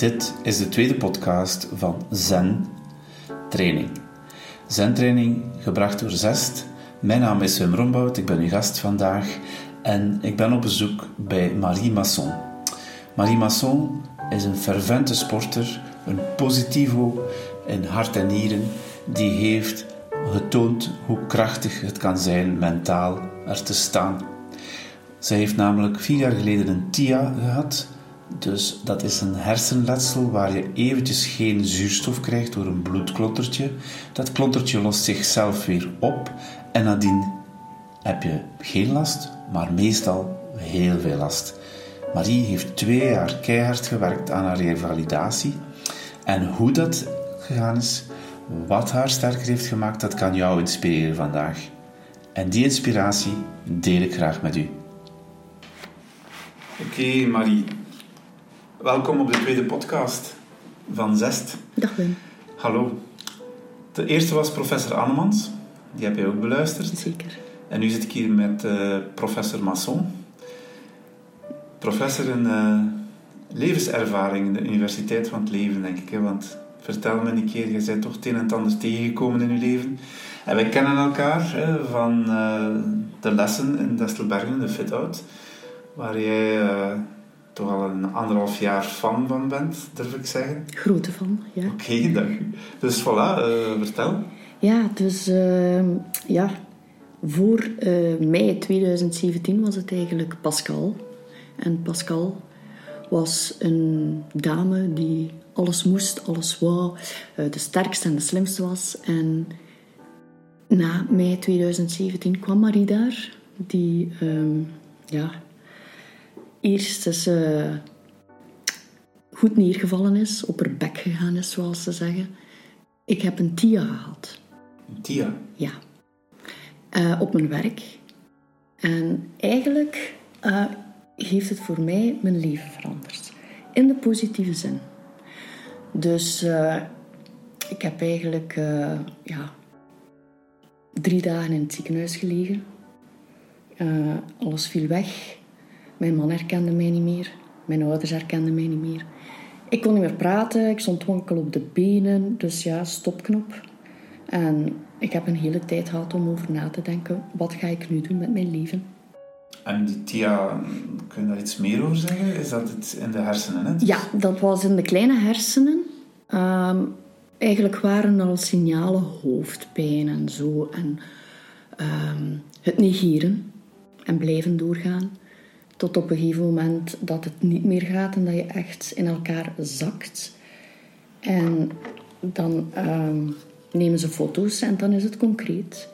Dit is de tweede podcast van Zen Training. Zen Training gebracht door Zest. Mijn naam is Wim Rombout, ik ben uw gast vandaag en ik ben op bezoek bij Marie Masson. Marie Masson is een fervente sporter, een positivo in hart en nieren, die heeft getoond hoe krachtig het kan zijn mentaal er te staan. Zij heeft namelijk vier jaar geleden een TIA gehad, dus dat is een hersenletsel waar je eventjes geen zuurstof krijgt door een bloedklottertje. Dat klottertje lost zichzelf weer op en nadien heb je geen last, maar meestal heel veel last. Marie heeft twee jaar keihard gewerkt aan haar revalidatie. En hoe dat gegaan is, wat haar sterker heeft gemaakt, dat kan jou inspireren vandaag. En die inspiratie deel ik graag met u. Oké, Marie. Welkom op de tweede podcast van Zest. Dag Wim. Hallo. De eerste was professor Annemans. Die heb je ook beluisterd. Zeker. En nu zit ik hier met uh, professor Masson. Professor in uh, levenservaring in de Universiteit van het Leven, denk ik. Hè? Want vertel me een keer, je bent toch het een en het ander tegengekomen in je leven. En wij kennen elkaar hè, van uh, de lessen in Destelbergen, de Fit-Out. Waar jij toch al een anderhalf jaar fan van bent, durf ik zeggen. Grote fan, ja. Oké, okay, dank u. Dus voilà, uh, vertel. Ja, dus uh, ja, voor uh, mei 2017 was het eigenlijk Pascal. En Pascal was een dame die alles moest, alles wou, de sterkste en de slimste was. En na mei 2017 kwam Marie daar, die um, ja, eerst is uh, goed neergevallen is, op haar bek gegaan is, zoals ze zeggen. Ik heb een TIA gehad. Een TIA? Ja. Uh, op mijn werk. En eigenlijk uh, heeft het voor mij mijn leven veranderd. In de positieve zin. Dus ik heb eigenlijk ja, drie dagen in het ziekenhuis gelegen. alles viel weg. Mijn man herkende mij niet meer. Mijn ouders herkenden mij niet meer. Ik kon niet meer praten. Ik stond wankel op de benen. Dus ja, stopknop. En ik heb een hele tijd gehad om over na te denken. Wat ga ik nu doen met mijn leven? En die TIA, kun je daar iets meer over zeggen? Is dat het in de hersenen? Hè? Ja, dat was in de kleine hersenen. Um, eigenlijk waren al signalen hoofdpijn en zo. En um, het negeren en blijven doorgaan. Tot op een gegeven moment dat het niet meer gaat en dat je echt in elkaar zakt. En dan um, nemen ze foto's en dan is het concreet.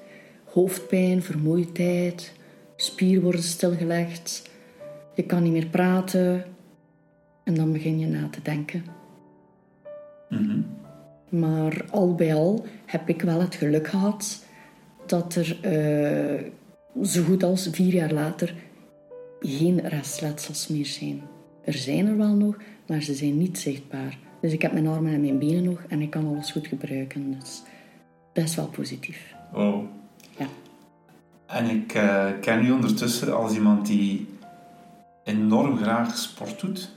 Hoofdpijn, vermoeidheid, spier worden stilgelegd. Je kan niet meer praten. En dan begin je na te denken. Mm-hmm. Maar al bij al heb ik wel het geluk gehad dat er uh, zo goed als vier jaar later geen restletsels meer zijn. Er zijn er wel nog, maar ze zijn niet zichtbaar. Dus ik heb mijn armen en mijn benen nog en ik kan alles goed gebruiken. Dus best wel positief. Oh. Ja. En ik uh, ken u ondertussen als iemand die enorm graag sport doet.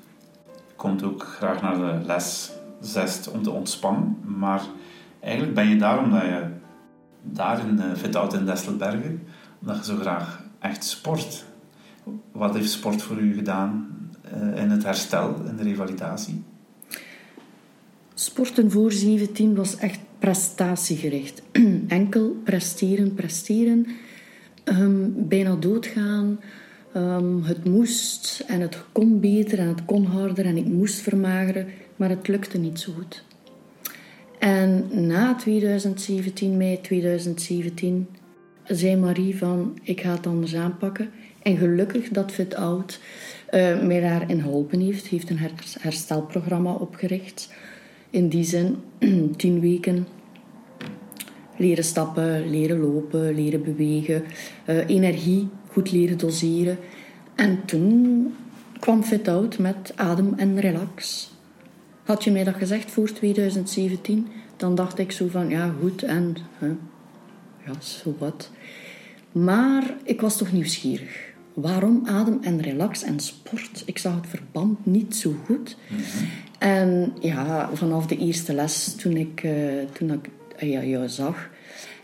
Komt ook graag naar de les zest om te ontspannen. Maar eigenlijk ben je daar omdat je daar in uh, Fit in Destelbergen, omdat je zo graag echt sport. Wat heeft sport voor u gedaan uh, in het herstel, in de revalidatie? Sporten voor 17 was echt prestatiegericht. Enkel presteren, presteren. Um, bijna doodgaan. Um, het moest en het kon beter en het kon harder en ik moest vermageren, maar het lukte niet zo goed. En na 2017, mei 2017, zei Marie van ik ga het anders aanpakken. En gelukkig dat Fit Out uh, mij daarin geholpen heeft. heeft een herstelprogramma opgericht. In die zin, tien weken leren stappen, leren lopen, leren bewegen, uh, energie goed leren doseren. En toen kwam Fit Out met adem en relax. Had je mij dat gezegd voor 2017, dan dacht ik zo van ja goed en huh, ja zo wat. Maar ik was toch nieuwsgierig. Waarom adem en relax en sport? Ik zag het verband niet zo goed. En ja, vanaf de eerste les, toen ik, uh, toen ik uh, jou zag,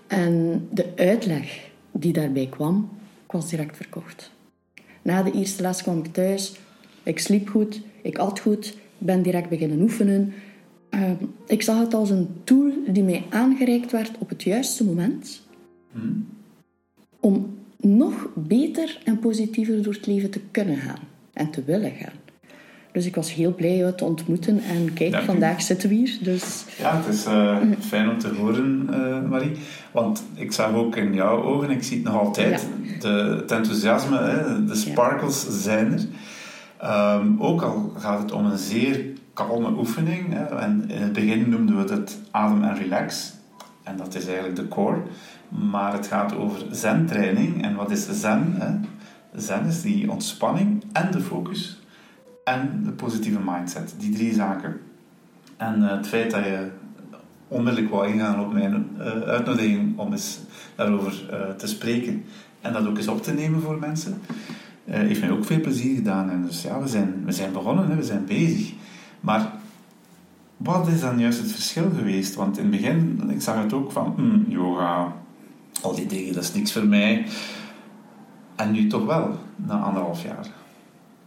en de uitleg die daarbij kwam, ik was direct verkocht. Na de eerste les kwam ik thuis, ik sliep goed, ik at goed, ik ben direct beginnen oefenen. Uh, ik zag het als een tool die mij aangereikt werd op het juiste moment. Hmm. Om nog beter en positiever door het leven te kunnen gaan en te willen gaan. Dus ik was heel blij jou te ontmoeten. En kijk, vandaag zitten we hier. Dus... Ja, het is uh, fijn om te horen, uh, Marie. Want ik zag ook in jouw ogen, ik zie het nog altijd, de, het enthousiasme, hè, de sparkles zijn er. Um, ook al gaat het om een zeer kalme oefening. Hè, en in het begin noemden we het adem en relax. En dat is eigenlijk de core. Maar het gaat over zen-training. En wat is zen? Hè? Zen is die ontspanning en de focus en de positieve mindset. Die drie zaken. En uh, het feit dat je onmiddellijk wou ingaan op mijn uh, uitnodiging om eens daarover uh, te spreken en dat ook eens op te nemen voor mensen, heeft mij ook veel plezier gedaan. En dus ja, we zijn, we zijn begonnen, hè, we zijn bezig. Maar wat is dan juist het verschil geweest? Want in het begin, ik zag het ook van, mm, yoga, al die dingen, dat is niks voor mij. En nu toch wel, na anderhalf jaar.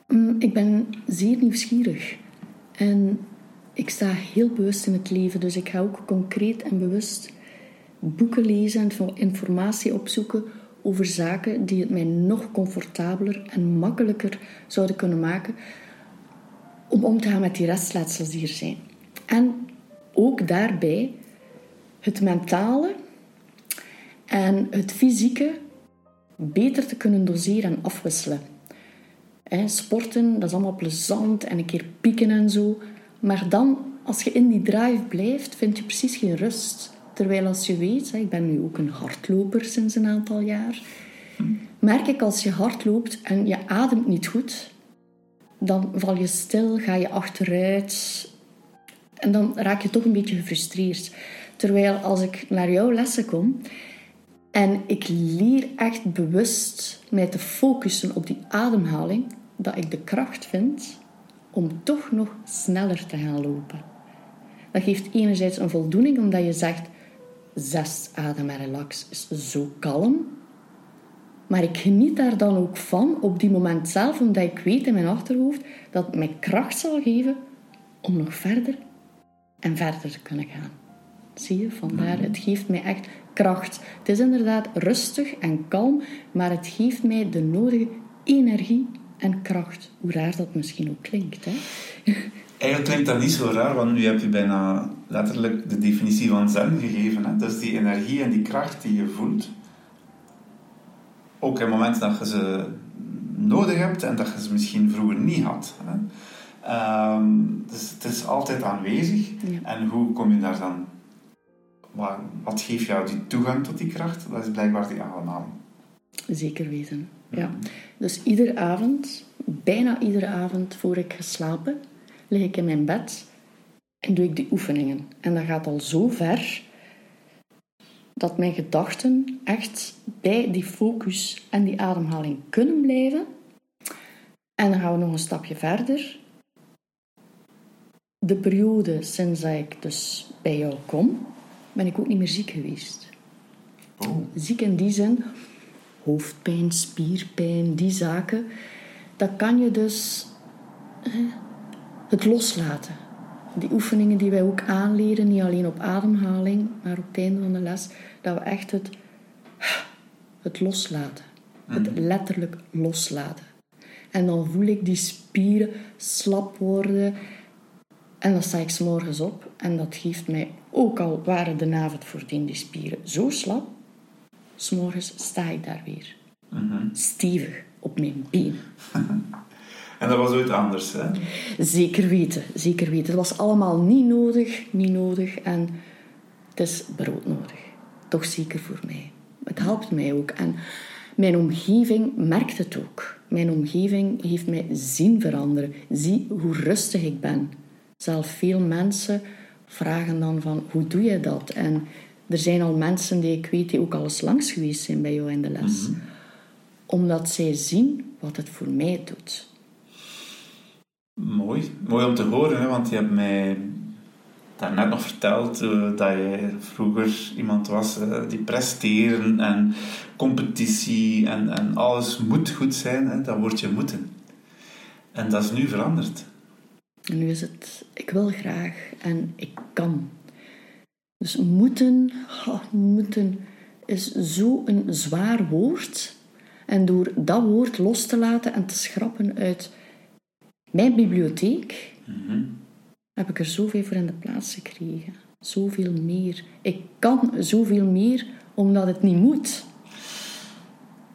Mm, ik ben zeer nieuwsgierig. En ik sta heel bewust in het leven. Dus ik ga ook concreet en bewust boeken lezen en informatie opzoeken over zaken die het mij nog comfortabeler en makkelijker zouden kunnen maken om om te gaan met die restletsels die er zijn. En ook daarbij het mentale en het fysieke beter te kunnen doseren en afwisselen sporten, dat is allemaal plezant en een keer pieken en zo. Maar dan, als je in die drive blijft, vind je precies geen rust. Terwijl als je weet, ik ben nu ook een hardloper sinds een aantal jaar, merk ik als je hard loopt en je ademt niet goed, dan val je stil, ga je achteruit en dan raak je toch een beetje gefrustreerd. Terwijl als ik naar jouw lessen kom en ik leer echt bewust mij te focussen op die ademhaling, dat ik de kracht vind om toch nog sneller te gaan lopen. Dat geeft enerzijds een voldoening omdat je zegt: zes adem en relax is zo kalm. Maar ik geniet daar dan ook van op die moment zelf, omdat ik weet in mijn achterhoofd dat het mij kracht zal geven om nog verder en verder te kunnen gaan. Zie je, vandaar, mhm. het geeft mij echt kracht. Het is inderdaad rustig en kalm, maar het geeft mij de nodige energie en kracht. Hoe raar dat misschien ook klinkt. Hè? Eigenlijk klinkt dat niet zo raar, want nu heb je bijna letterlijk de definitie van zen gegeven. Hè? Dus die energie en die kracht die je voelt. Ook in momenten dat je ze nodig hebt en dat je ze misschien vroeger niet had. Hè? Ehm, dus het is altijd aanwezig. En hoe kom je daar dan... Wat, wat geeft jou die toegang tot die kracht? Dat is blijkbaar die ademhaling. Zeker weten. Ja. Dus iedere avond, bijna iedere avond voor ik ga slapen, lig ik in mijn bed en doe ik die oefeningen. En dat gaat al zo ver dat mijn gedachten echt bij die focus en die ademhaling kunnen blijven. En dan gaan we nog een stapje verder. De periode sinds dat ik dus bij jou kom, ben ik ook niet meer ziek geweest. Oh. Ziek in die zin hoofdpijn, spierpijn, die zaken, dan kan je dus het loslaten. Die oefeningen die wij ook aanleren, niet alleen op ademhaling, maar op het einde van de les, dat we echt het, het loslaten. Het mhm. letterlijk loslaten. En dan voel ik die spieren slap worden. En dan sta ik s morgens op. En dat geeft mij, ook al waren de avond voordien die spieren zo slap, S'morgens sta ik daar weer. Mm Stevig op mijn been. en dat was ooit anders, hè? Zeker weten, zeker weten. Het was allemaal niet nodig, niet nodig. En het is broodnodig. Toch zeker voor mij. Het helpt mij ook. En mijn omgeving merkt het ook. Mijn omgeving heeft mij zien veranderen. Zie hoe rustig ik ben. Zelf veel mensen vragen dan van, hoe doe je dat? En er zijn al mensen die ik weet die ook al eens langs geweest zijn bij jou in de les. Mhm. Omdat zij zien wat het voor mij doet. Mooi. Mooi om te horen, hè, want je hebt mij daarnet nog verteld uh, dat je vroeger iemand was uh, die presteren en competitie en, en alles moet goed zijn. Hè, dat wordt je moeten. En dat is nu veranderd. En nu is het, ik wil graag en ik kan. Dus moeten, oh, moeten is zo'n zwaar woord. En door dat woord los te laten en te schrappen uit mijn bibliotheek, Mhm. heb ik er zoveel voor in de plaats gekregen. Zoveel meer. Ik kan zoveel meer omdat het niet moet.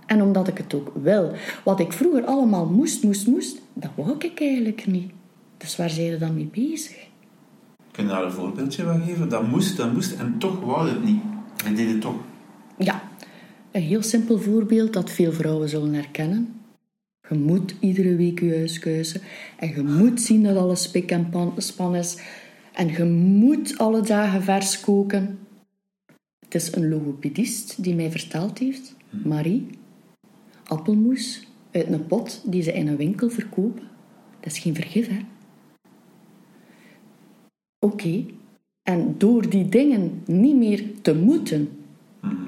En omdat ik het ook wil. Wat ik vroeger allemaal moest, moest, moest, dat wou ik eigenlijk niet. Dus waar zijn je dan mee bezig? Kun je daar een voorbeeldje van geven? Dat moest, dat moest en toch wou het niet. Je deed het toch. Ja, een heel simpel voorbeeld dat veel vrouwen zullen herkennen. Je moet iedere week je huis kuisen. En je moet zien dat alles spik en pan, span is. En je moet alle dagen vers koken. Het is een logopedist die mij verteld heeft, Marie, appelmoes uit een pot die ze in een winkel verkopen. Dat is geen vergif, hè? Oké. En door die dingen niet meer te moeten,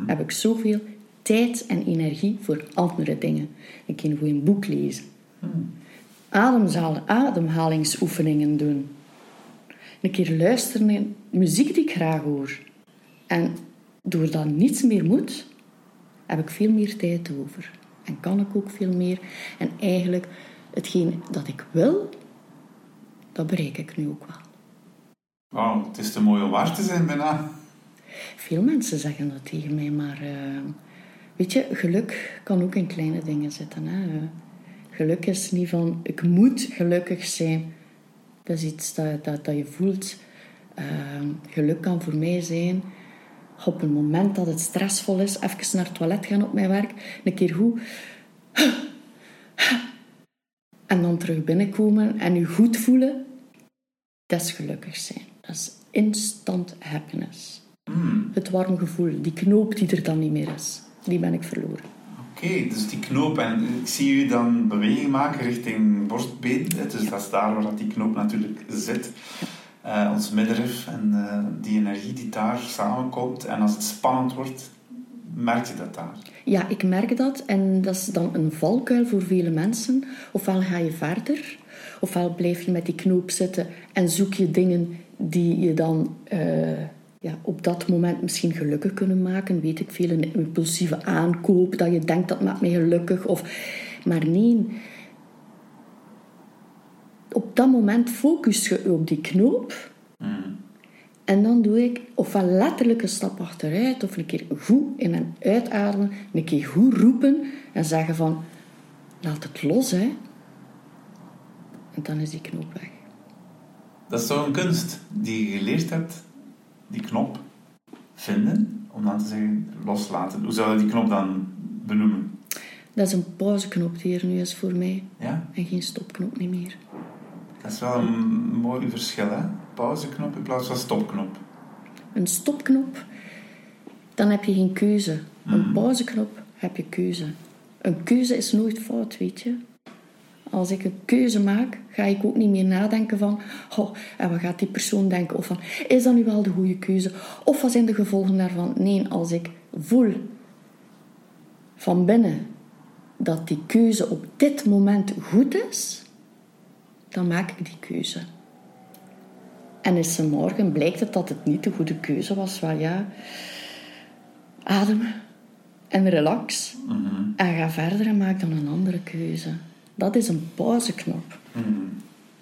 heb ik zoveel tijd en energie voor andere dingen. Ik kan een boek lezen. Ademzalen, ademhalingsoefeningen doen. Een keer luisteren naar muziek die ik graag hoor. En doordat niets meer moet, heb ik veel meer tijd over. En kan ik ook veel meer. En eigenlijk, hetgeen dat ik wil, dat bereik ik nu ook wel. Wauw, het is te mooi om waar te zijn bijna. Veel mensen zeggen dat tegen mij, maar uh, weet je, geluk kan ook in kleine dingen zitten. Hè? Geluk is niet van ik moet gelukkig zijn. Dat is iets dat, dat, dat je voelt. Uh, geluk kan voor mij zijn op een moment dat het stressvol is, even naar het toilet gaan op mijn werk, een keer goed. En dan terug binnenkomen en je goed voelen. Dat is gelukkig zijn. Dat is instant happiness. Mm. Het warm gevoel, die knoop die er dan niet meer is, die ben ik verloren. Oké, okay, dus die knoop, en ik zie u dan beweging maken richting borstbeen. Dus ja. dat is daar waar die knoop natuurlijk zit. Uh, ons middenrif en uh, die energie die daar samenkomt. En als het spannend wordt, merk je dat daar? Ja, ik merk dat. En dat is dan een valkuil voor vele mensen. Ofwel ga je verder, ofwel blijf je met die knoop zitten en zoek je dingen die je dan uh, ja, op dat moment misschien gelukkig kunnen maken. Weet ik veel, een impulsieve aankoop, dat je denkt dat maakt mij gelukkig. Of... Maar nee, op dat moment focus je op die knoop. Mm. En dan doe ik ofwel letterlijk een stap achteruit, of een keer goed in en uitademen, een keer goed roepen en zeggen van, laat het los, hè. En dan is die knoop weg. Dat is een kunst die je geleerd hebt, die knop vinden, om dan te zeggen loslaten. Hoe zou je die knop dan benoemen? Dat is een pauzeknop die er nu is voor mij. Ja? En geen stopknop niet meer. Dat is wel een mooi verschil, hè? Pauzeknop in plaats van stopknop. Een stopknop, dan heb je geen keuze. Een pauzeknop heb je keuze. Een keuze is nooit fout, weet je. Als ik een keuze maak, ga ik ook niet meer nadenken van... Oh, en wat gaat die persoon denken? Of van, is dat nu wel de goede keuze? Of wat zijn de gevolgen daarvan? Nee, als ik voel van binnen dat die keuze op dit moment goed is, dan maak ik die keuze. En is er morgen blijkt het dat het niet de goede keuze was, wel ja, ademen en relax Mm -hmm. en ga verder en maak dan een andere keuze. Dat is een pauzeknop. Mm -hmm.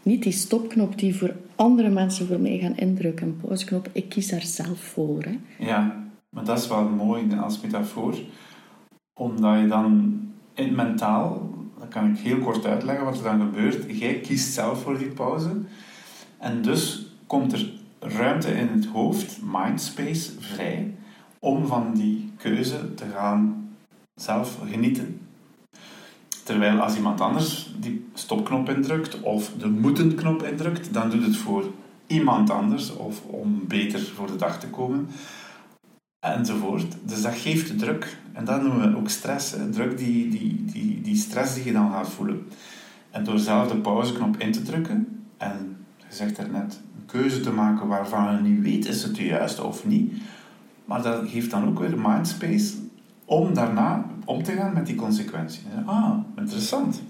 Niet die stopknop die voor andere mensen voor mij gaan indrukken. Een pauzeknop, ik kies daar zelf voor. Hè. Ja, maar dat is wel mooi als metafoor. Omdat je dan in mentaal, dat kan ik heel kort uitleggen wat er dan gebeurt. Jij kiest zelf voor die pauze. En dus komt er ruimte in het hoofd, mindspace, vrij, om van die keuze te gaan zelf genieten. Terwijl als iemand anders die stopknop indrukt of de moeten-knop indrukt, dan doet het voor iemand anders of om beter voor de dag te komen enzovoort. Dus dat geeft druk en dat noemen we ook stress. Druk, die, die, die, die stress die je dan gaat voelen. En door zelf de pauzeknop in te drukken en je zegt er net, een keuze te maken waarvan je niet weet is het de juiste of niet, maar dat geeft dan ook weer mindspace om daarna om te gaan met die consequenties. Ah, interessant.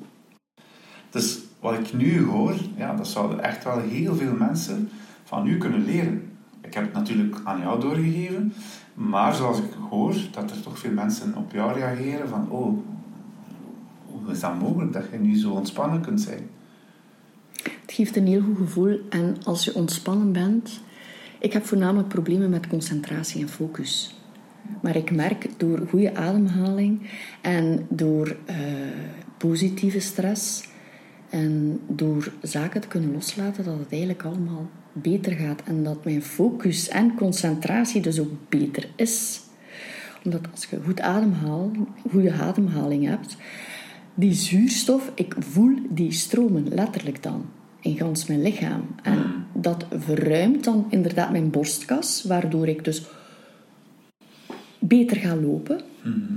Dus wat ik nu hoor, ja, dat zouden echt wel heel veel mensen van u kunnen leren. Ik heb het natuurlijk aan jou doorgegeven, maar zoals ik hoor, dat er toch veel mensen op jou reageren van oh, hoe is dat mogelijk dat je nu zo ontspannen kunt zijn? Het geeft een heel goed gevoel en als je ontspannen bent, ik heb voornamelijk problemen met concentratie en focus. Maar ik merk door goede ademhaling en door uh, positieve stress en door zaken te kunnen loslaten, dat het eigenlijk allemaal beter gaat. En dat mijn focus en concentratie dus ook beter is. Omdat als je goed ademhaalt, goede ademhaling hebt, die zuurstof, ik voel die stromen letterlijk dan in gans mijn lichaam. En dat verruimt dan inderdaad mijn borstkas, waardoor ik dus beter ga lopen.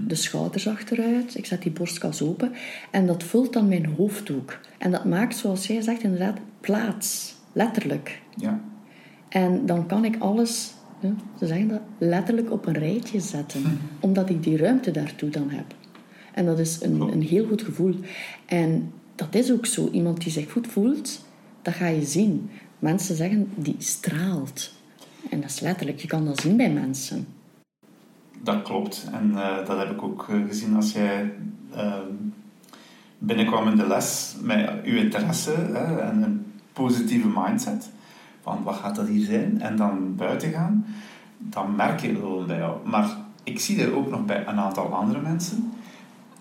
De schouders achteruit, ik zet die borstkas open en dat vult dan mijn hoofd ook. En dat maakt, zoals jij zegt, inderdaad plaats, letterlijk. Ja. En dan kan ik alles, ze zeggen dat, letterlijk op een rijtje zetten, hm. omdat ik die ruimte daartoe dan heb. En dat is een, een heel goed gevoel. En dat is ook zo. Iemand die zich goed voelt, dat ga je zien. Mensen zeggen, die straalt. En dat is letterlijk, je kan dat zien bij mensen. Dat klopt. En uh, dat heb ik ook eh, gezien als jij uh, binnenkwam in de les met uw interesse hè, en een positieve mindset. Van wat gaat dat hier zijn? En dan buiten gaan. Dan merk je het wel bij jou. Maar ik zie dat ook nog bij een aantal andere mensen.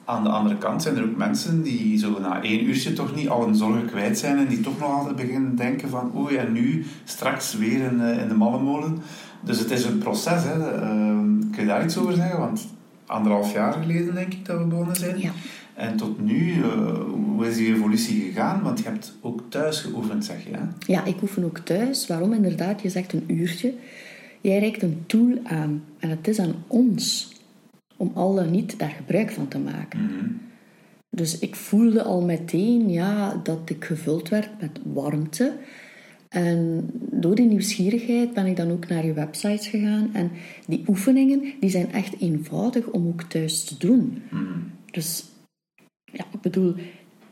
Aan de andere kant zijn er ook mensen die zo na één uurtje toch niet al hun zorgen kwijt zijn en die toch nog altijd beginnen denken van oei en nu straks weer in, eh, in de mallenmolen. Dus het is een proces. Hè. Uh, kun je daar iets over zeggen? Want anderhalf jaar geleden denk ik dat we begonnen zijn. Ja. En tot nu, uh, hoe is die evolutie gegaan? Want je hebt ook thuis geoefend, zeg je. Hè? Ja, ik oefen ook thuis. Waarom inderdaad? Je zegt een uurtje. Jij reikt een tool aan. En het is aan ons om al dan niet daar gebruik van te maken. Mhm. Dus ik voelde al meteen ja, dat ik gevuld werd met warmte. En door die nieuwsgierigheid ben ik dan ook naar je websites gegaan. En die oefeningen die zijn echt eenvoudig om ook thuis te doen. Mhm. Dus ja, ik bedoel,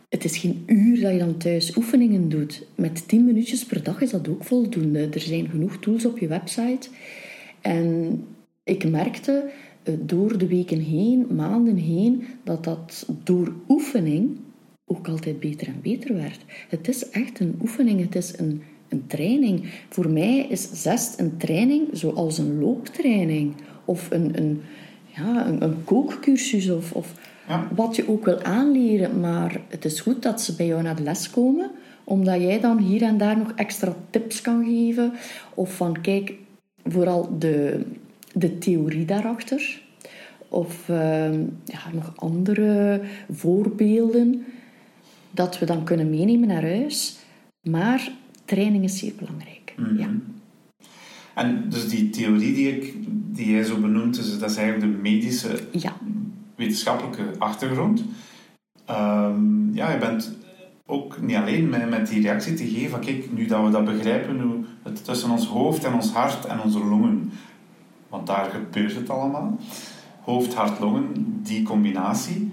het is geen uur dat je dan thuis oefeningen doet. Met 10 minuutjes per dag is dat ook voldoende. Er zijn genoeg tools op je website. En ik merkte eh, door de weken heen, maanden heen, dat dat door oefening ook altijd beter en beter werd. Het is echt een oefening, het is een, een training. Voor mij is zest een training zoals een looptraining of een, een, ja, een, een kookcursus of, of Ja. wat je ook wil aanleren. Maar het is goed dat ze bij jou naar de les komen, omdat jij dan hier en daar nog extra tips kan geven. Of van kijk, vooral de, de theorie daarachter. Of ehm, ja, nog andere voorbeelden dat we dan kunnen meenemen naar huis. Maar training is zeer belangrijk. Mhm. Ja. En dus die theorie die, ik, die jij zo benoemt, dus dat is eigenlijk de medische ja, wetenschappelijke achtergrond. Ehm, ja, je bent ook niet alleen met, met die reactie te geven kijk, nu dat we dat begrijpen, hoe het tussen ons hoofd en ons hart en onze longen, want daar gebeurt het allemaal, hoofd, hart, longen, die combinatie,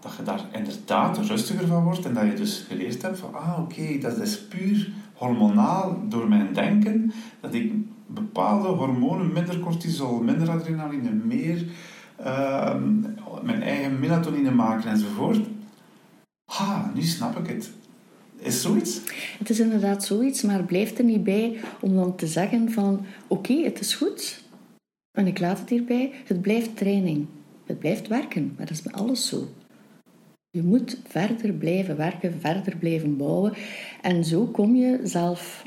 dat je daar inderdaad rustiger van wordt en dat je dus geleerd hebt van ah oké, dat is puur hormonaal door mijn denken, dat ik bepaalde hormonen, minder cortisol, minder adrenaline, meer ehm, mijn eigen melatonine maken enzovoort. Ha, nu snap ik het. Is zoiets? het is inderdaad zoiets, maar blijf er niet bij om dan te zeggen van oké, het is goed. En ik laat het hierbij. Het blijft training. Het blijft werken. Maar dat is bij alles zo. Je moet verder blijven werken, verder blijven bouwen. En zo kom je zelf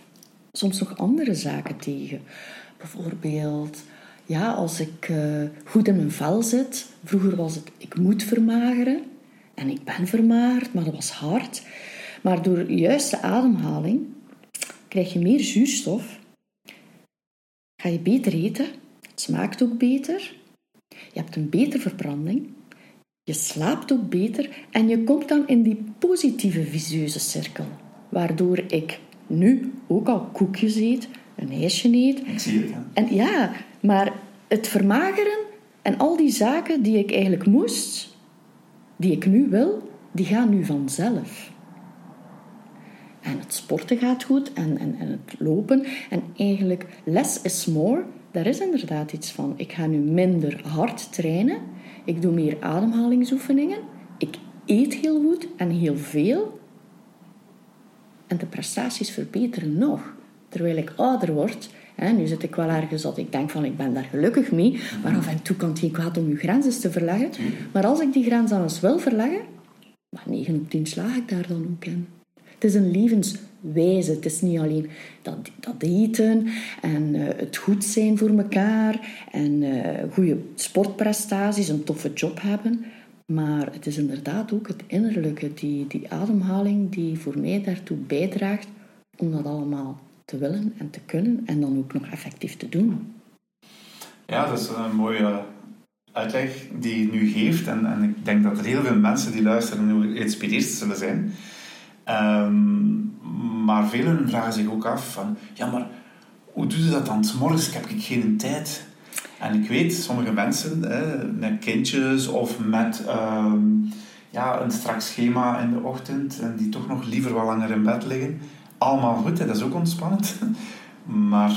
soms nog andere zaken tegen. Bijvoorbeeld, ja, als ik eh, goed in mijn vel zit. Vroeger was het, ik moet vermageren. En ik ben vermagerd, maar dat was hard. Maar door juiste ademhaling krijg je meer zuurstof. Ga je beter eten. Het smaakt ook beter. Je hebt een betere verbranding. Je slaapt ook beter en je komt dan in die positieve visieuze cirkel. Waardoor ik nu ook al koekjes eet, een ijsje eet. Ik zie het. Hè? En ja, maar het vermageren en al die zaken die ik eigenlijk moest, die ik nu wil, die gaan nu vanzelf. En het sporten gaat goed en, en, en het lopen. En eigenlijk less is more, daar is inderdaad iets van. Ik ga nu minder hard trainen. Ik doe meer ademhalingsoefeningen. Ik eet heel goed en heel veel. En de prestaties verbeteren nog. Terwijl ik ouder word, hè, nu zit ik wel ergens dat ik denk van ik ben daar gelukkig mee, maar af en toe kan het kwaad om je grenzen te verleggen. Maar als ik die grens dan eens wil verleggen, maar 9 op 10 slaag ik daar dan ook in. Het is een levenswijze. Het is niet alleen dat, dat eten en uh, het goed zijn voor elkaar en uh, goede sportprestaties, een toffe job hebben. Maar het is inderdaad ook het innerlijke, die, die ademhaling die voor mij daartoe bijdraagt om dat allemaal te willen en te kunnen en dan ook nog effectief te doen. Ja, dat is een mooie uitleg die je nu geeft. En, en ik denk dat er heel veel mensen die luisteren nu geïnspireerd zullen zijn. Um, maar velen vragen zich ook af van, ja, maar hoe doe je dat dan? Morgens heb ik geen tijd. En ik weet, sommige mensen hè, met kindjes of met um, ja, een strak schema in de ochtend en die toch nog liever wat langer in bed liggen. Allemaal goed, hè, dat is ook ontspannend. Maar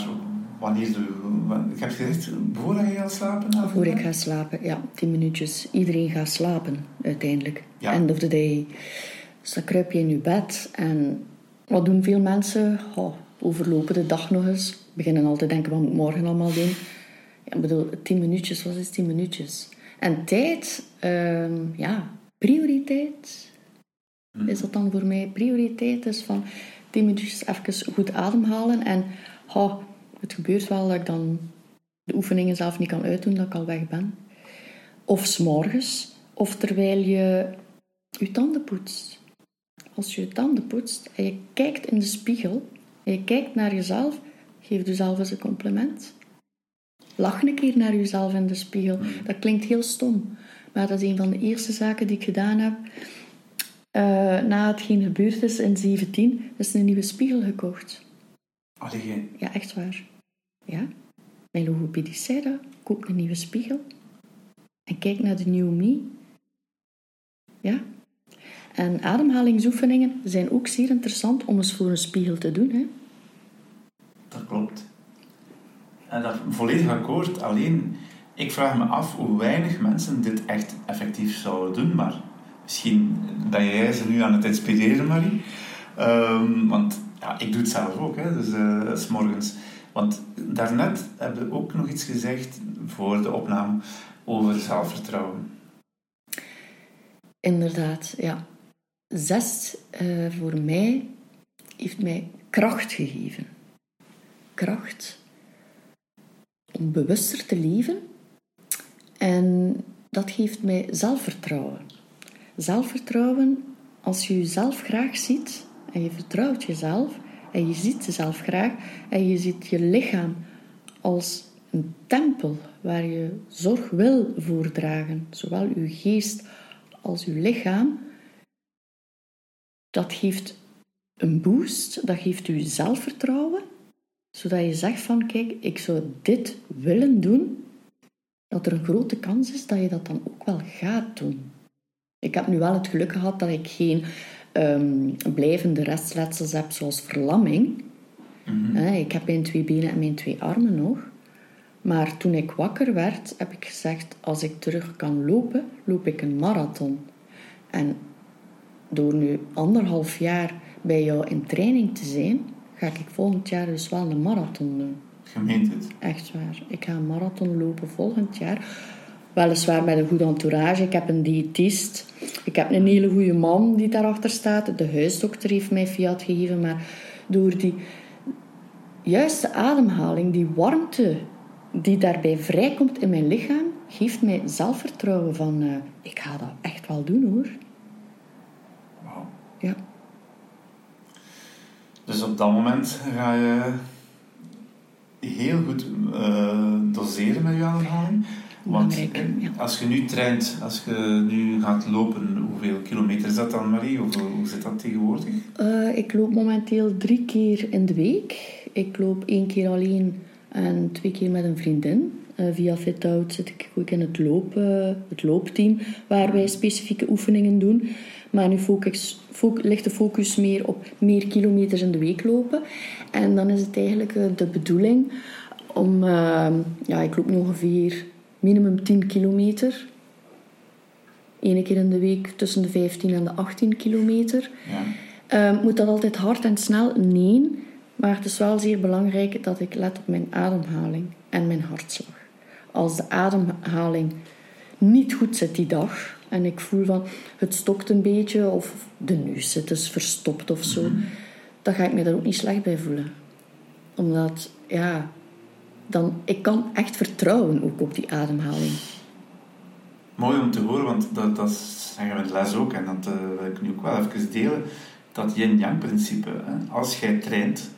wanneer je... Ik heb gezegd, voordat je gaat slapen? Voor ik ga slapen, ja. Tien minuutjes. Iedereen gaat slapen, uiteindelijk. End of the day. Dus dan kruip je in je bed en wat doen veel mensen? Oh, overlopen de dag nog eens. Beginnen altijd denken, wat moet ik morgen allemaal doen? Ja, ik bedoel, tien minuutjes, wat is tien minuutjes? En tijd, uh, ja, prioriteit. Hmm. Is dat dan voor mij prioriteit? is van tien minuutjes even goed ademhalen. En oh, het gebeurt wel dat ik dan de oefeningen zelf niet kan uitdoen, dat ik al weg ben. Of s'morgens, of terwijl je je tanden poetst als je je tanden poetst en je kijkt in de spiegel en je kijkt naar jezelf, geef jezelf eens een compliment. Lach een keer naar jezelf in de spiegel. Dat klinkt heel stom, maar dat is een van de eerste zaken die ik gedaan heb. Uh, na hetgeen gebeurd is in 17, is een nieuwe spiegel gekocht. Allee. Ja, echt waar. Ja. Mijn logopedist zei dat. Koop een nieuwe spiegel. En kijk naar de nieuwe me. Ja, en ademhalingsoefeningen zijn ook zeer interessant om eens voor een spiegel te doen. Hè? Dat klopt. En dat volledig akkoord. Alleen, ik vraag me af hoe weinig mensen dit echt effectief zouden doen. Maar misschien ben jij ze nu aan het inspireren, Marie. Um, want ja, ik doe het zelf ook, hè, dus uh, s morgens. Want daarnet heb je ook nog iets gezegd voor de opname over zelfvertrouwen. Inderdaad, ja zes uh, voor mij heeft mij kracht gegeven. Kracht om bewuster te leven. En dat geeft mij zelfvertrouwen. Zelfvertrouwen als je jezelf graag ziet en je vertrouwt jezelf en je ziet jezelf graag en je ziet je lichaam als een tempel waar je zorg wil voordragen, zowel uw geest als uw lichaam, dat geeft een boost, dat geeft u zelfvertrouwen, zodat je zegt van kijk, ik zou dit willen doen, dat er een grote kans is dat je dat dan ook wel gaat doen. Ik heb nu wel het geluk gehad dat ik geen um, blijvende restletsels heb zoals verlamming. Mhm. Ik heb mijn twee benen en mijn twee armen nog. Maar toen ik wakker werd, heb ik gezegd: als ik terug kan lopen, loop ik een marathon. En door nu anderhalf jaar bij jou in training te zijn, ga ik volgend jaar dus wel een marathon doen. Gemeent het? Echt waar. Ik ga een marathon lopen volgend jaar. Weliswaar met een goed entourage. Ik heb een diëtist. Ik heb een hele goede man die daarachter staat. De huisdokter heeft mij fiat gegeven. Maar door die juiste ademhaling, die warmte die daarbij vrijkomt in mijn lichaam, geeft mij zelfvertrouwen van... Uh, ik ga dat echt wel doen hoor. Ja. Dus op dat moment ga je heel goed uh, doseren met je ademhaling. Want, ja. Als je nu traint, als je nu gaat lopen, hoeveel kilometer is dat dan, Marie? Of hoe zit dat tegenwoordig? Uh, ik loop momenteel drie keer in de week. Ik loop één keer alleen en twee keer met een vriendin. Uh, via FitOut zit ik ook in het, loop, uh, het loopteam, waar wij specifieke oefeningen doen. Maar nu focus, focus, ligt de focus meer op meer kilometers in de week lopen. En dan is het eigenlijk de bedoeling om... ja, ik loop nu ongeveer minimum 10 kilometer. Eén keer in de week tussen de 15 en de 18 kilometer. Ja. Uh, moet dat altijd hard en snel? Nee. Maar het is wel zeer belangrijk dat ik let op mijn ademhaling en mijn hartslag. Als de ademhaling niet goed zit die dag en ik voel van het stokt een beetje of de neus zit dus verstopt of zo, mm-hmm. dan ga ik me daar ook niet slecht bij voelen. Omdat, ja, dan, ik kan echt vertrouwen ook op die ademhaling. Mooi om te horen, want dat, dat zeggen we in de les ook en dat uh, wil ik nu ook wel even delen. Dat yin-yang principe, hè? als jij traint,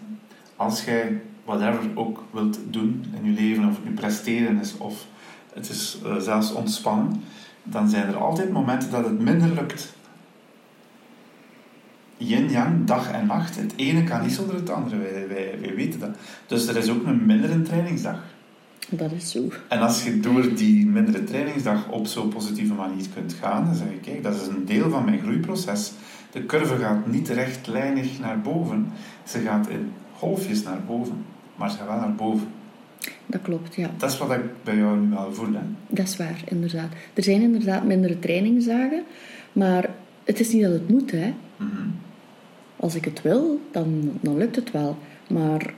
als jij whatever ook wilt doen in je leven, of het nu presteren is of het is uh, zelfs ontspannen, dan zijn er altijd momenten dat het minder lukt. Yin-yang, dag en nacht. Het ene kan niet zonder het andere, wij, wij, wij weten dat. Dus er is ook een mindere trainingsdag. Dat is zo. En als je door die mindere trainingsdag op zo'n positieve manier kunt gaan, dan zeg je, kijk, dat is een deel van mijn groeiproces. De curve gaat niet rechtlijnig naar boven. Ze gaat in golfjes naar boven, maar ze gaat wel naar boven. Dat klopt, ja. Dat is wat ik bij jou nu wel voel, hè? Dat is waar, inderdaad. Er zijn inderdaad mindere trainingsdagen, maar het is niet dat het moet, hè. Mm -hmm. Als ik het wil, dan, dan lukt het wel. Maar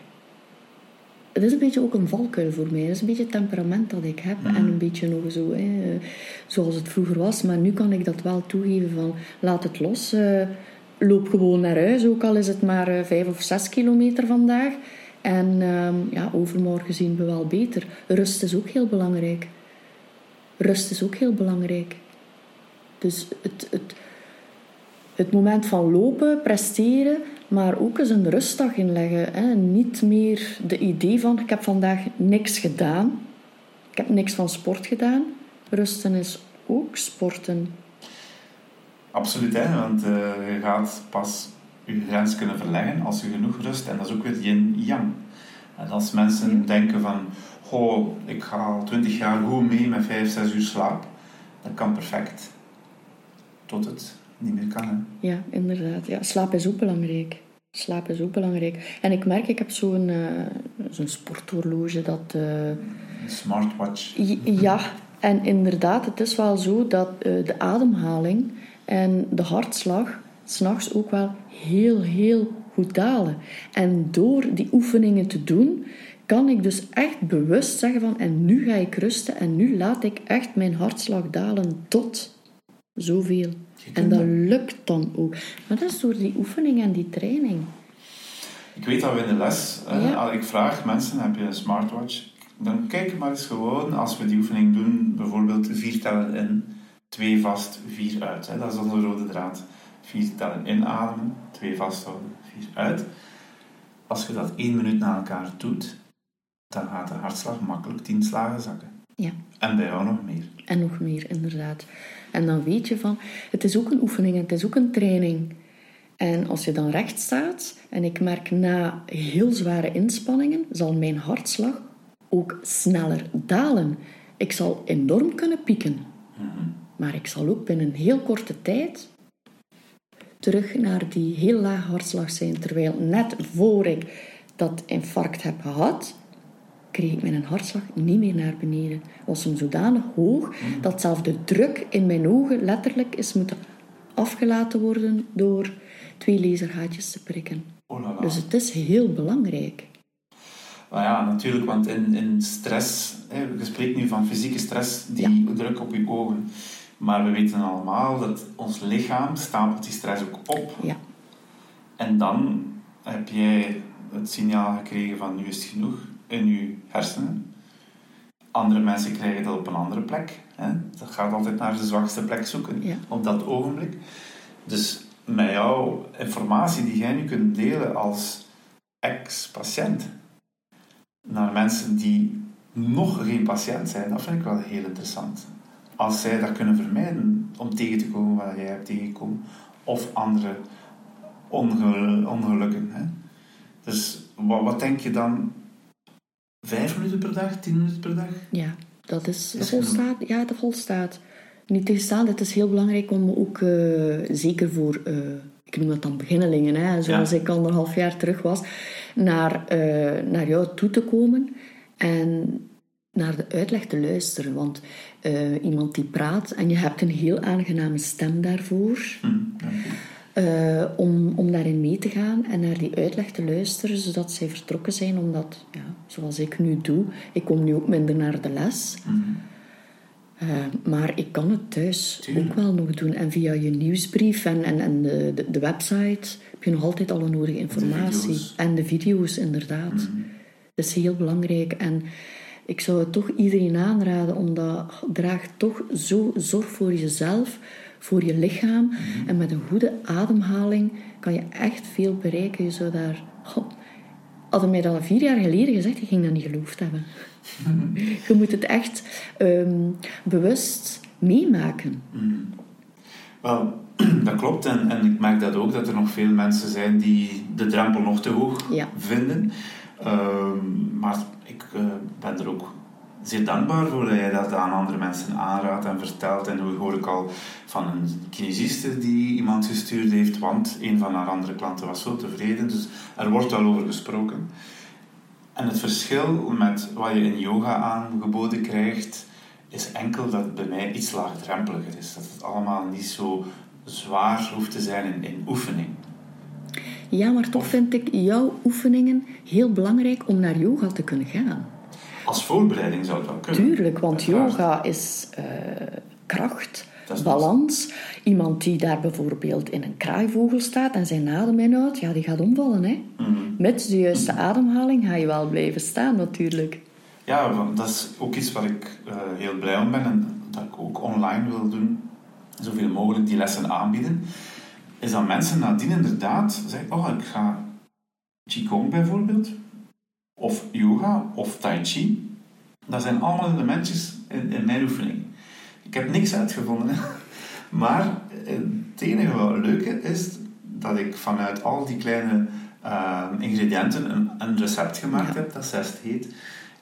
het is een beetje ook een valkuil voor mij. Het is een beetje het temperament dat ik heb. En een beetje nog zo, hè, zoals het vroeger was. Maar nu kan ik dat wel toegeven van, laat het los. Uh, loop gewoon naar huis, ook al is het maar uh, vijf of zes kilometer vandaag. En uh, ja, overmorgen zien we wel beter. Rust is ook heel belangrijk. Rust is ook heel belangrijk. Dus het, het, het moment van lopen, presteren, maar ook eens een rustdag inleggen. Hè. Niet meer de idee van, ik heb vandaag niks gedaan. Ik heb niks van sport gedaan. Rusten is ook sporten. Absoluut, hè? want uh, je gaat pas je grens kunnen verleggen als je genoeg rust. En dat is ook weer yin-yang. En als mensen ja. denken van, oh, ik ga al twintig jaar goed mee met 5, 6 uur slaap, dat kan perfect. Tot het niet meer kan. Hè? Ja, inderdaad. Ja, slaap is ook belangrijk. Slaap is ook belangrijk. En ik merk, ik heb zo'n uh, zo'n sporthorloge dat... Uh, smartwatch. Ja, en inderdaad, het is wel zo dat uh, de ademhaling en de hartslag s'nachts ook wel heel, heel goed dalen. En door die oefeningen te doen, kan ik dus echt bewust zeggen van en nu ga ik rusten en nu laat ik echt mijn hartslag dalen tot zoveel. En dat lukt dan ook. Maar dat is door die oefening en die training. Ik weet dat we in de les, uh, als ik vraag mensen, heb je een smartwatch? Dan kijk maar eens gewoon, als we die oefening doen, bijvoorbeeld vier tellen in, twee vast, vier uit. Hè. Dat is onze rode draad. Vier tellen inademen, twee vasthouden, vier uit. Als je dat één minuut na elkaar doet, dan gaat de hartslag makkelijk tien slagen zakken. Ja. En bij jou nog meer. En nog meer, inderdaad. En dan weet je van, het is ook een oefening, het is ook een training. En als je dan recht staat, en ik merk na heel zware inspanningen, zal mijn hartslag ook sneller dalen. Ik zal enorm kunnen pieken. Maar ik zal ook binnen heel korte tijd terug naar die heel lage hartslag zijn. Terwijl net voor ik dat infarct heb gehad, kreeg ik mijn hartslag niet meer naar beneden. was hem zodanig hoog dat zelfs de druk in mijn ogen letterlijk is moeten afgelaten worden door twee lasergaatjes te prikken. Oh dus het is heel belangrijk. Nou ja, natuurlijk, want in, in stress, hè, je spreekt nu van fysieke stress, die druk op je ogen. Maar we weten allemaal dat ons lichaam stapelt die stress ook op. Ja. En dan heb jij het signaal gekregen van nu is het genoeg in je hersenen. Andere mensen krijgen dat op een andere plek. Hè? Dat gaat altijd naar de zwakste plek zoeken op dat ogenblik. Dus met jouw informatie die jij nu kunt delen als ex-patiënt naar mensen die nog geen patiënt zijn, dat vind ik wel heel interessant. Als zij dat kunnen vermijden om tegen te komen wat jij hebt tegengekomen, of andere ongelukken. Hè? Dus wat, wat denk je dan? Vijf minuten per dag, tien minuten per dag? Ja, dat is, is volstaat. Ja, dat volstaat. Niet tegenstaan, het is heel belangrijk om ook, uh, zeker voor, uh, ik noem dat dan beginnelingen, hè, zoals ja. ik anderhalf jaar terug was, naar, uh, naar jou toe te komen en naar de uitleg te luisteren. Want iemand die praat en je hebt een heel aangename stem daarvoor. Mm, uh, om, om daarin mee te gaan en naar die uitleg te luisteren, zodat zij vertrokken zijn. Omdat, ja, zoals ik nu doe, ik kom nu ook minder naar de les. Mm maar ik kan het thuis ook wel nog doen. En via je nieuwsbrief en, en, en de, de, de website heb je nog altijd alle nodige informatie. en de video's, inderdaad. Mm Dat is heel belangrijk. En ik zou het toch iedereen aanraden, omdat draag toch zo zorg voor jezelf voor je lichaam. Mhm. En met een goede ademhaling kan je echt veel bereiken. Je zou daar... God, hadden mij dat al vier jaar geleden gezegd, ik ging dat niet geloofd hebben. Mhm. Je moet het echt ehm, bewust meemaken. Mhm. Wel, dat klopt. En, en ik merk dat ook, dat er nog veel mensen zijn die de drempel nog te hoog vinden. Ehm, maar ik uh, ben er ook zeer dankbaar voor dat jij dat aan andere mensen aanraadt en vertelt. En nu hoor ik al van een kinesiste die iemand gestuurd heeft, want een van haar andere klanten was zo tevreden. Dus er wordt al over gesproken. En het verschil met wat je in yoga aangeboden krijgt, is enkel dat het bij mij iets laagdrempeliger is. Dat het allemaal niet zo zwaar hoeft te zijn in, in oefening. Ja, maar toch vind ik jouw oefeningen heel belangrijk om naar yoga te kunnen gaan. Als voorbereiding zou het wel kunnen. Tuurlijk, want yoga is uh, kracht, balans. Iemand die daar bijvoorbeeld in een kraaivogel staat en zijn adem inhoudt, ja, die gaat omvallen. Hè? Mhm. Met de juiste ademhaling ga je wel blijven staan, natuurlijk. Ja, dat is ook iets waar ik uh, heel blij om ben en dat ik ook online wil doen. Zoveel mogelijk die lessen aanbieden. Is dat mensen nadien inderdaad zeggen: Oh, ik ga Qigong bijvoorbeeld of yoga of tai chi. Dat zijn allemaal elementjes in, in mijn oefening. Ik heb niks uitgevonden. Maar het enige wat leuke is dat ik vanuit al die kleine uh, ingrediënten een, een, recept gemaakt heb dat zest heet.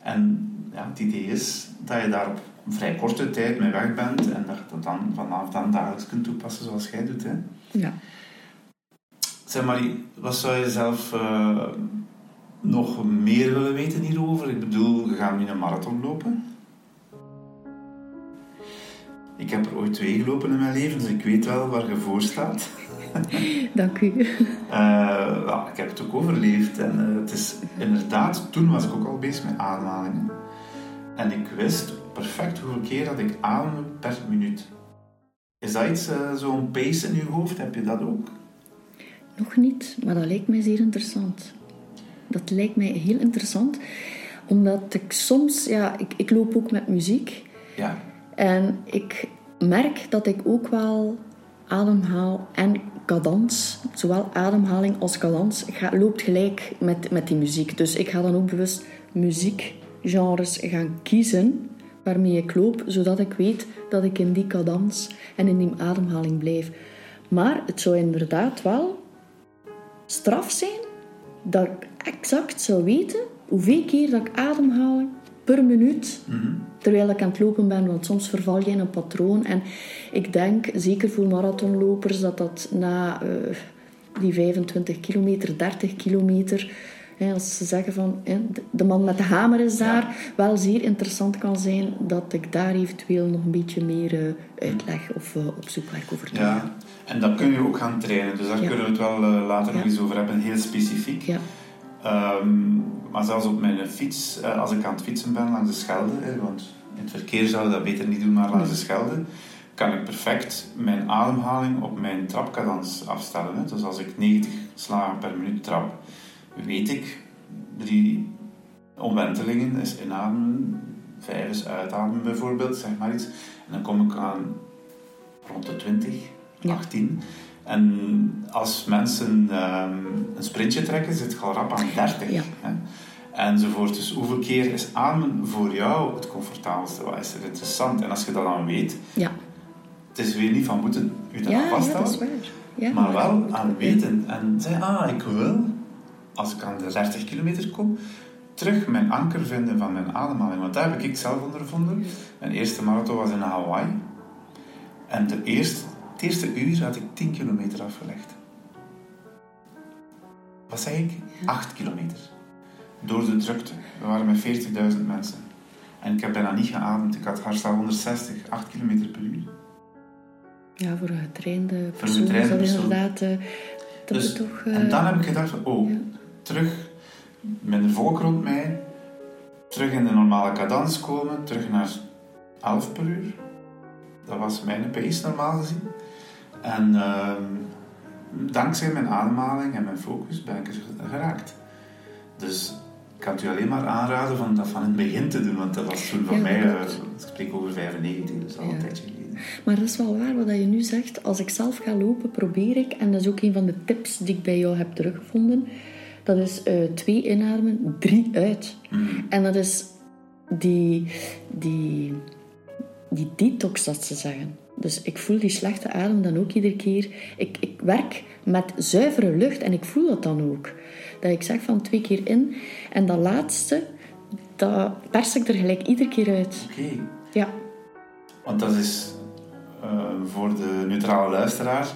En ja, het idee is dat je daar op een vrij korte tijd mee weg bent en dat je dat dan vanaf dan dagelijks kunt toepassen zoals jij doet. Hè? Ja. Zeg Marie, wat zou je zelf uh, nog meer willen weten hierover? Ik bedoel, we gaan nu een marathon lopen. Ik heb er ooit twee gelopen in mijn leven, dus ik weet wel waar je voor staat. Dank u. Uh, ik heb het ook overleefd. En uh, het is inderdaad, toen was ik ook al bezig met ademhalingen. En ik wist perfect hoeveel keer dat ik ademde per minuut. Is dat iets, uh, zo'n pace in je hoofd? Heb je dat ook? Nog niet, maar dat lijkt mij zeer interessant. Dat lijkt mij heel interessant, omdat ik soms, ja, ik, ik loop ook met muziek. Ja. En ik merk dat ik ook wel ademhaal en cadans, zowel ademhaling als cadans, loopt gelijk met, met die muziek. Dus ik ga dan ook bewust muziekgenres gaan kiezen waarmee ik loop, zodat ik weet dat ik in die cadans en in die ademhaling blijf. Maar het zou inderdaad wel straf zijn dat ik exact zou weten hoeveel keer dat ik ademhaal per minuut mhm. terwijl ik aan het lopen ben. Want soms verval je in een patroon. En ik denk, zeker voor marathonlopers, dat dat na uh, die 25 kilometer, 30 kilometer... als ze zeggen van de man met de hamer is daar, wel zeer interessant kan zijn dat ik daar eventueel nog een beetje meer uh, uitleg of uh, op zoek werk over doe. Ja, en dat kun je ook gaan trainen, dus daar kunnen we het wel later nog eens over hebben, heel specifiek. Ja. Um, maar zelfs op mijn fiets, uh, als ik aan het fietsen ben langs de Schelde, hè, want in het verkeer zou dat beter niet doen, maar langs de Schelde, kan ik perfect mijn ademhaling op mijn trapkadans afstellen. Hè. Dus als ik 90 slagen per minuut trap, weet ik drie omwentelingen is inademen, vijf is uitademen bijvoorbeeld, zeg maar iets. En dan kom ik aan rond de 20, 18. En als mensen um, een sprintje trekken, zit je al rap aan 30. Ja. Hè? enzovoort. Dus hoeveel keer is ademen voor jou het comfortabelste? Wat is er interessant? En als je dat dan weet, Ja, het is weer niet van moeten je daar ja, ja dat vasthouden, maar wel aan weten. En zeggen, ah, ik wil, als ik aan de 30 kilometer kom, terug mijn anker vinden van mijn ademhaling. Want daar heb ik zelf ondervonden. Mijn eerste marathon was in Hawaii. En de eerste, het eerste uur had ik 10 kilometer afgelegd. Wat zei ik? 8 kilometer. Door de drukte. We waren met 40.000 mensen. En ik heb bijna niet geademd. Ik had hartslag 160, 8 kilometer per uur. Ja, voor een getrainde een persoon is getrainde dat persoon. inderdaad... eh, dat Dus- is toch... eh, En dan heb ik gedacht oh, ja. terug met de volk rond mij, terug in de normale cadans komen, terug naar 11 per uur. Dat was mijn pace normaal gezien. En ehm, dankzij mijn ademhaling en mijn focus ben ik er geraakt. Dus ik kan het u alleen maar aanraden van dat van in het begin te doen, want dat was toen voor Ja, mij, klopt. ik spreek over 95, dus al Ja. een tijdje geleden. Maar dat is wel waar wat je nu zegt. Als ik zelf ga lopen, probeer ik, en dat is ook een van de tips die ik bij jou heb teruggevonden, dat is eh, twee inademen, drie uit. En dat is die, die, die detox, dat ze zeggen. Dus ik voel die slechte adem dan ook iedere keer. Ik, ik werk met zuivere lucht en ik voel dat dan ook. Dat ik zeg van twee keer in. En dat laatste, dat pers ik er gelijk iedere keer uit. Oké, Ja, Want dat is eh, voor de neutrale luisteraar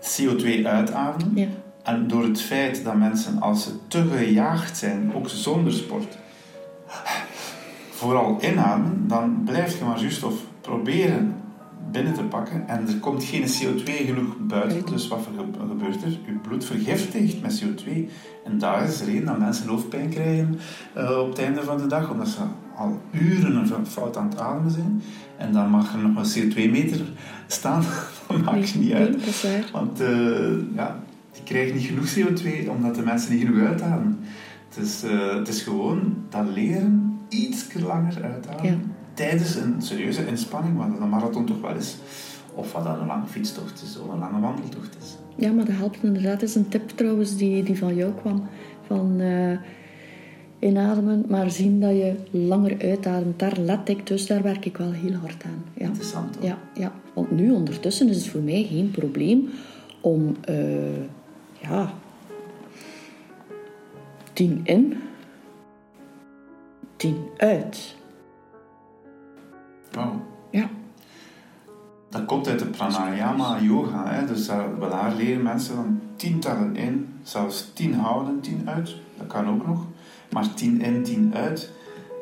CO2 uitademen. ja. En door het feit dat mensen, als ze te gejaagd zijn, ook zonder sport, vooral inademen, dan blijf je maar zuurstof proberen binnen te pakken en er komt geen CO2 genoeg buiten. Dus wat ge- gebeurt er? Je bloed vergiftigt met CO2. En daar is de reden dat mensen hoofdpijn krijgen eh, op het einde van de dag, omdat ze al uren een fout aan het ademen zijn. En dan mag er nog een CO2-meter staan. dat maakt niet uit. Want eh, ja, die krijgen niet genoeg CO2 omdat de mensen niet genoeg uitademen. Het is, eh, het is gewoon dat leren iets langer uitademen Ja. Tijdens een serieuze inspanning, wat een marathon toch wel is. Of wat dan een lange fietstocht is of een lange wandeltocht is. Ja, maar dat helpt inderdaad. Dat is een tip trouwens die, die van jou kwam. Van eh, inademen, maar zien dat je langer uitademt. Daar let ik, dus daar werk ik wel heel hard aan. Ja, Interessant hoor. ja, ja. want nu ondertussen is het voor mij geen probleem om, eh, ja, tien in, tien uit. Wauw. Ja, Dat komt uit de pranayama yoga. Hè? Dus daar, wel daar leren mensen van tien tellen in, zelfs tien houden, tien uit. Dat kan ook nog. Maar tien in, tien uit.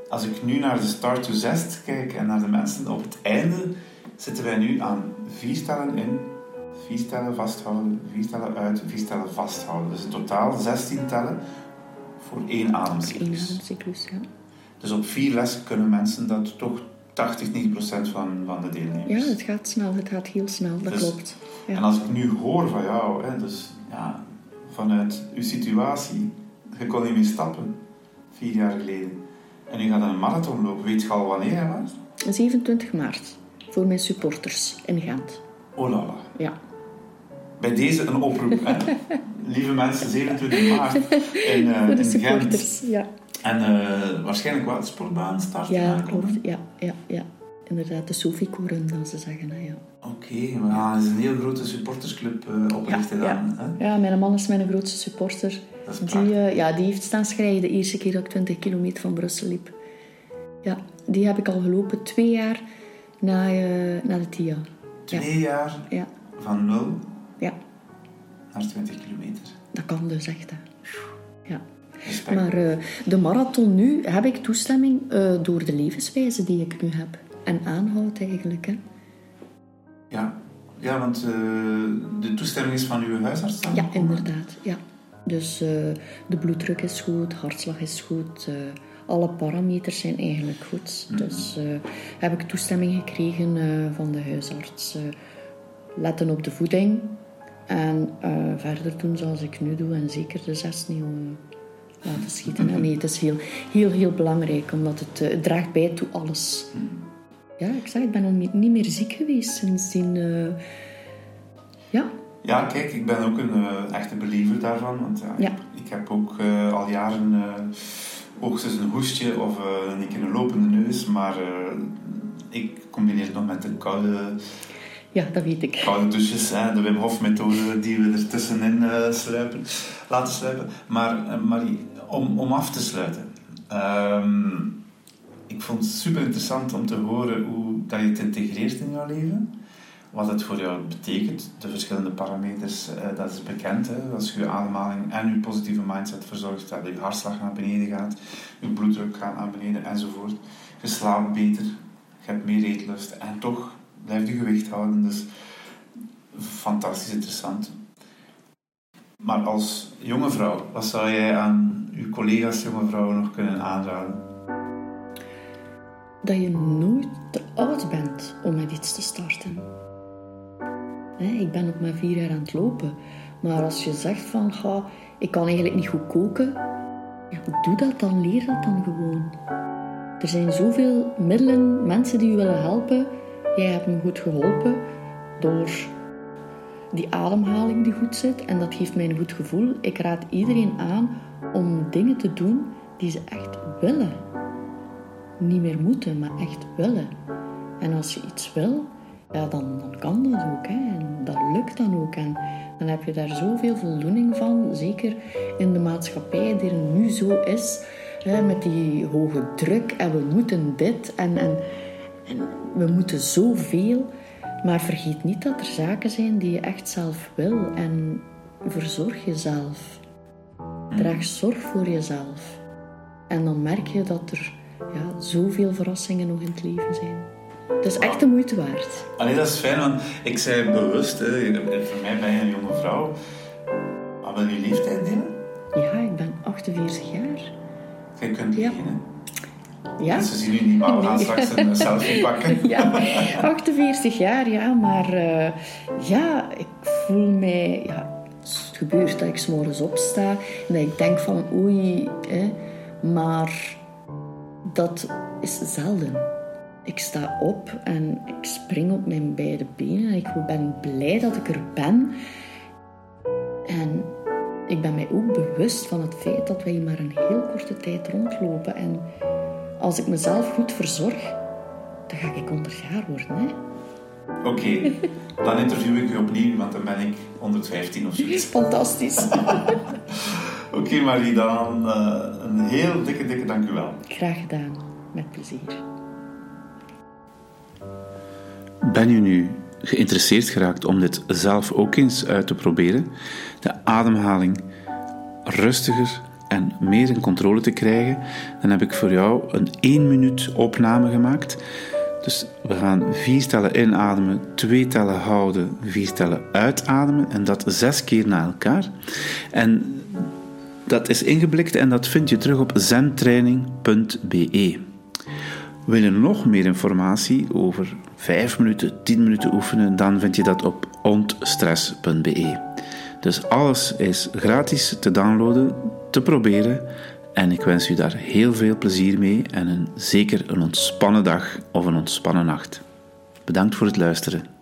Als ik nu naar de start to zest kijk en naar de mensen op het einde, zitten wij nu aan vier tellen in, vier tellen vasthouden, vier tellen uit, vier tellen vasthouden. Dus in totaal 16 tellen voor één één ademcyclus. ademcyclus, ja. Dus op vier lessen kunnen mensen dat toch 80, 90 procent van, van de deelnemers. Ja, het gaat snel, het gaat heel snel, dat Dus- klopt. Ja. En als ik nu hoor van jou, hè, dus ja, vanuit uw situatie, je kon niet meer stappen, vier jaar geleden. En u gaat een marathon lopen, weet je al wanneer hè, was? 27 maart, voor mijn supporters in Gent. Oh la la. Ja. Bij deze een oproep. Hè. Lieve mensen, 27 maart in, eh, Voor de in Gent. supporters, ja. En eh, waarschijnlijk wel de sportbaan starten. Ja, klopt. Ja, ja, ja. Inderdaad, de Sofico Run, dan ze zeggen. Hè, ja. Oké, we gaan een heel grote supportersclub eh, oprichten Ja, dan. Hè? ja, mijn man is mijn grootste supporter. Dat is Die, eh, ja, die heeft staan schrijven de eerste keer dat ik 20 kilometer van Brussel liep. Ja, die heb ik al gelopen twee jaar na, na de TIA. Ja, Twee jaar ja, van 0 ja, naar 20 kilometer. dat kan dus echt. Hè. Ja. Maar eh, de marathon nu heb ik toestemming eh, door de levenswijze die ik nu heb. En aanhoud eigenlijk. Hè. Ja, ja want eh, de toestemming is van uw huisarts dan? Ja, inderdaad. Ja. Dus de bloeddruk is goed, hartslag is goed, alle parameters zijn eigenlijk goed. Mhm. Dus heb ik toestemming gekregen van de huisarts. letten op de voeding en verder doen zoals ik nu doe en zeker de zes niet om laten schieten. En nee, het is heel, heel, heel belangrijk omdat het, eh, het draagt bij toe alles. Ja, ik zeg, ik ben al niet niet meer ziek geweest sindsdien. eh, ja, Ja, kijk, ik ben ook een eh, echte believer daarvan. Want ja, Ja. Ik, ik heb ook al jaren hoogstens een hoestje of een keer een lopende neus, maar ik combineer het nog met een koude ja, dat weet ik. Koude douches, hè, de Wim Hof methode die we er tussenin uh, sluipen, laten sluipen. Maar uh, Marie, om, om af te sluiten. Um, ik vond het super interessant om te horen hoe dat je het integreert in jouw leven. Wat het voor jou betekent, de verschillende parameters, uh, dat is bekend. Hè? Als je je ademhaling en je positieve mindset verzorgt, dat je hartslag naar beneden gaat, je bloeddruk gaat naar beneden enzovoort. Je slaapt beter, je hebt meer eetlust en toch blijft je gewicht houden. Dus fantastisch interessant. Maar als jonge vrouw, wat zou jij aan uw collega's jonge vrouwen nog kunnen aanraden? Dat je nooit te oud bent om met iets te starten. ik ben nog maar vier jaar aan het lopen. Maar als je zegt van, ga, ik kan eigenlijk niet goed koken. Ja, doe dat dan, leer dat dan gewoon. Er zijn zoveel middelen, mensen die je willen helpen. Jij hebt me goed geholpen door die ademhaling die goed zit en dat geeft mij een goed gevoel. Ik raad iedereen aan om dingen te doen die ze echt willen. Niet meer moeten, maar echt willen. En als je iets wil, ja, dan, dan kan dat ook. Hè. En dat lukt dan ook. En dan heb je daar zoveel voldoening van. Zeker in de maatschappij die er nu zo is. Hè, met die hoge druk en we moeten dit. En, en, en we moeten zoveel. Maar vergeet niet dat er zaken zijn die je echt zelf wil. En verzorg jezelf. Draag zorg voor jezelf. En dan merk je dat er ja, zoveel verrassingen nog in het leven zijn. Het is echt de moeite waard. Allee, dat is fijn, want ik zei bewust, hè, voor mij ben je een jonge vrouw. Wat wil je leeftijd delen? Ja, ik ben 48 jaar. Je kunt beginnen. Ja. Ze zien u niet, maar we gaan straks een selfie pakken. ja, 48 jaar, ja, maar uh, ja, ik voel mij... Ja, het gebeurt dat ik s'morgens opsta en dat ik denk van oei, hè, maar dat is zelden. Ik sta op en ik spring op mijn beide benen en ik ben blij dat ik er ben. En ik ben mij ook bewust van het feit dat wij maar een heel korte tijd rondlopen. En als ik mezelf goed verzorg, dan ga ik 100 jaar worden. Hè? Oké, dan interview ik u opnieuw, want dan ben ik 115 of zoiets. Fantastisch. Oké okay, Marie, dan uh, een heel dikke, dikke dank u wel. Graag gedaan, met plezier. Ben je nu geïnteresseerd geraakt om dit zelf ook eens uit te proberen? De ademhaling rustiger en meer in controle te krijgen, dan heb ik voor jou een 1 minuut opname gemaakt. Dus we gaan vier tellen inademen, twee tellen houden, vier tellen uitademen en dat zes keer na elkaar. En dat is ingeblikt en dat vind je terug op zentraining.be. Wil je nog meer informatie over 5 minuten, 10 minuten oefenen, dan vind je dat op ontstress.be. Dus alles is gratis te downloaden, te proberen. En ik wens u daar heel veel plezier mee en een, zeker een ontspannen dag of een ontspannen nacht. Bedankt voor het luisteren.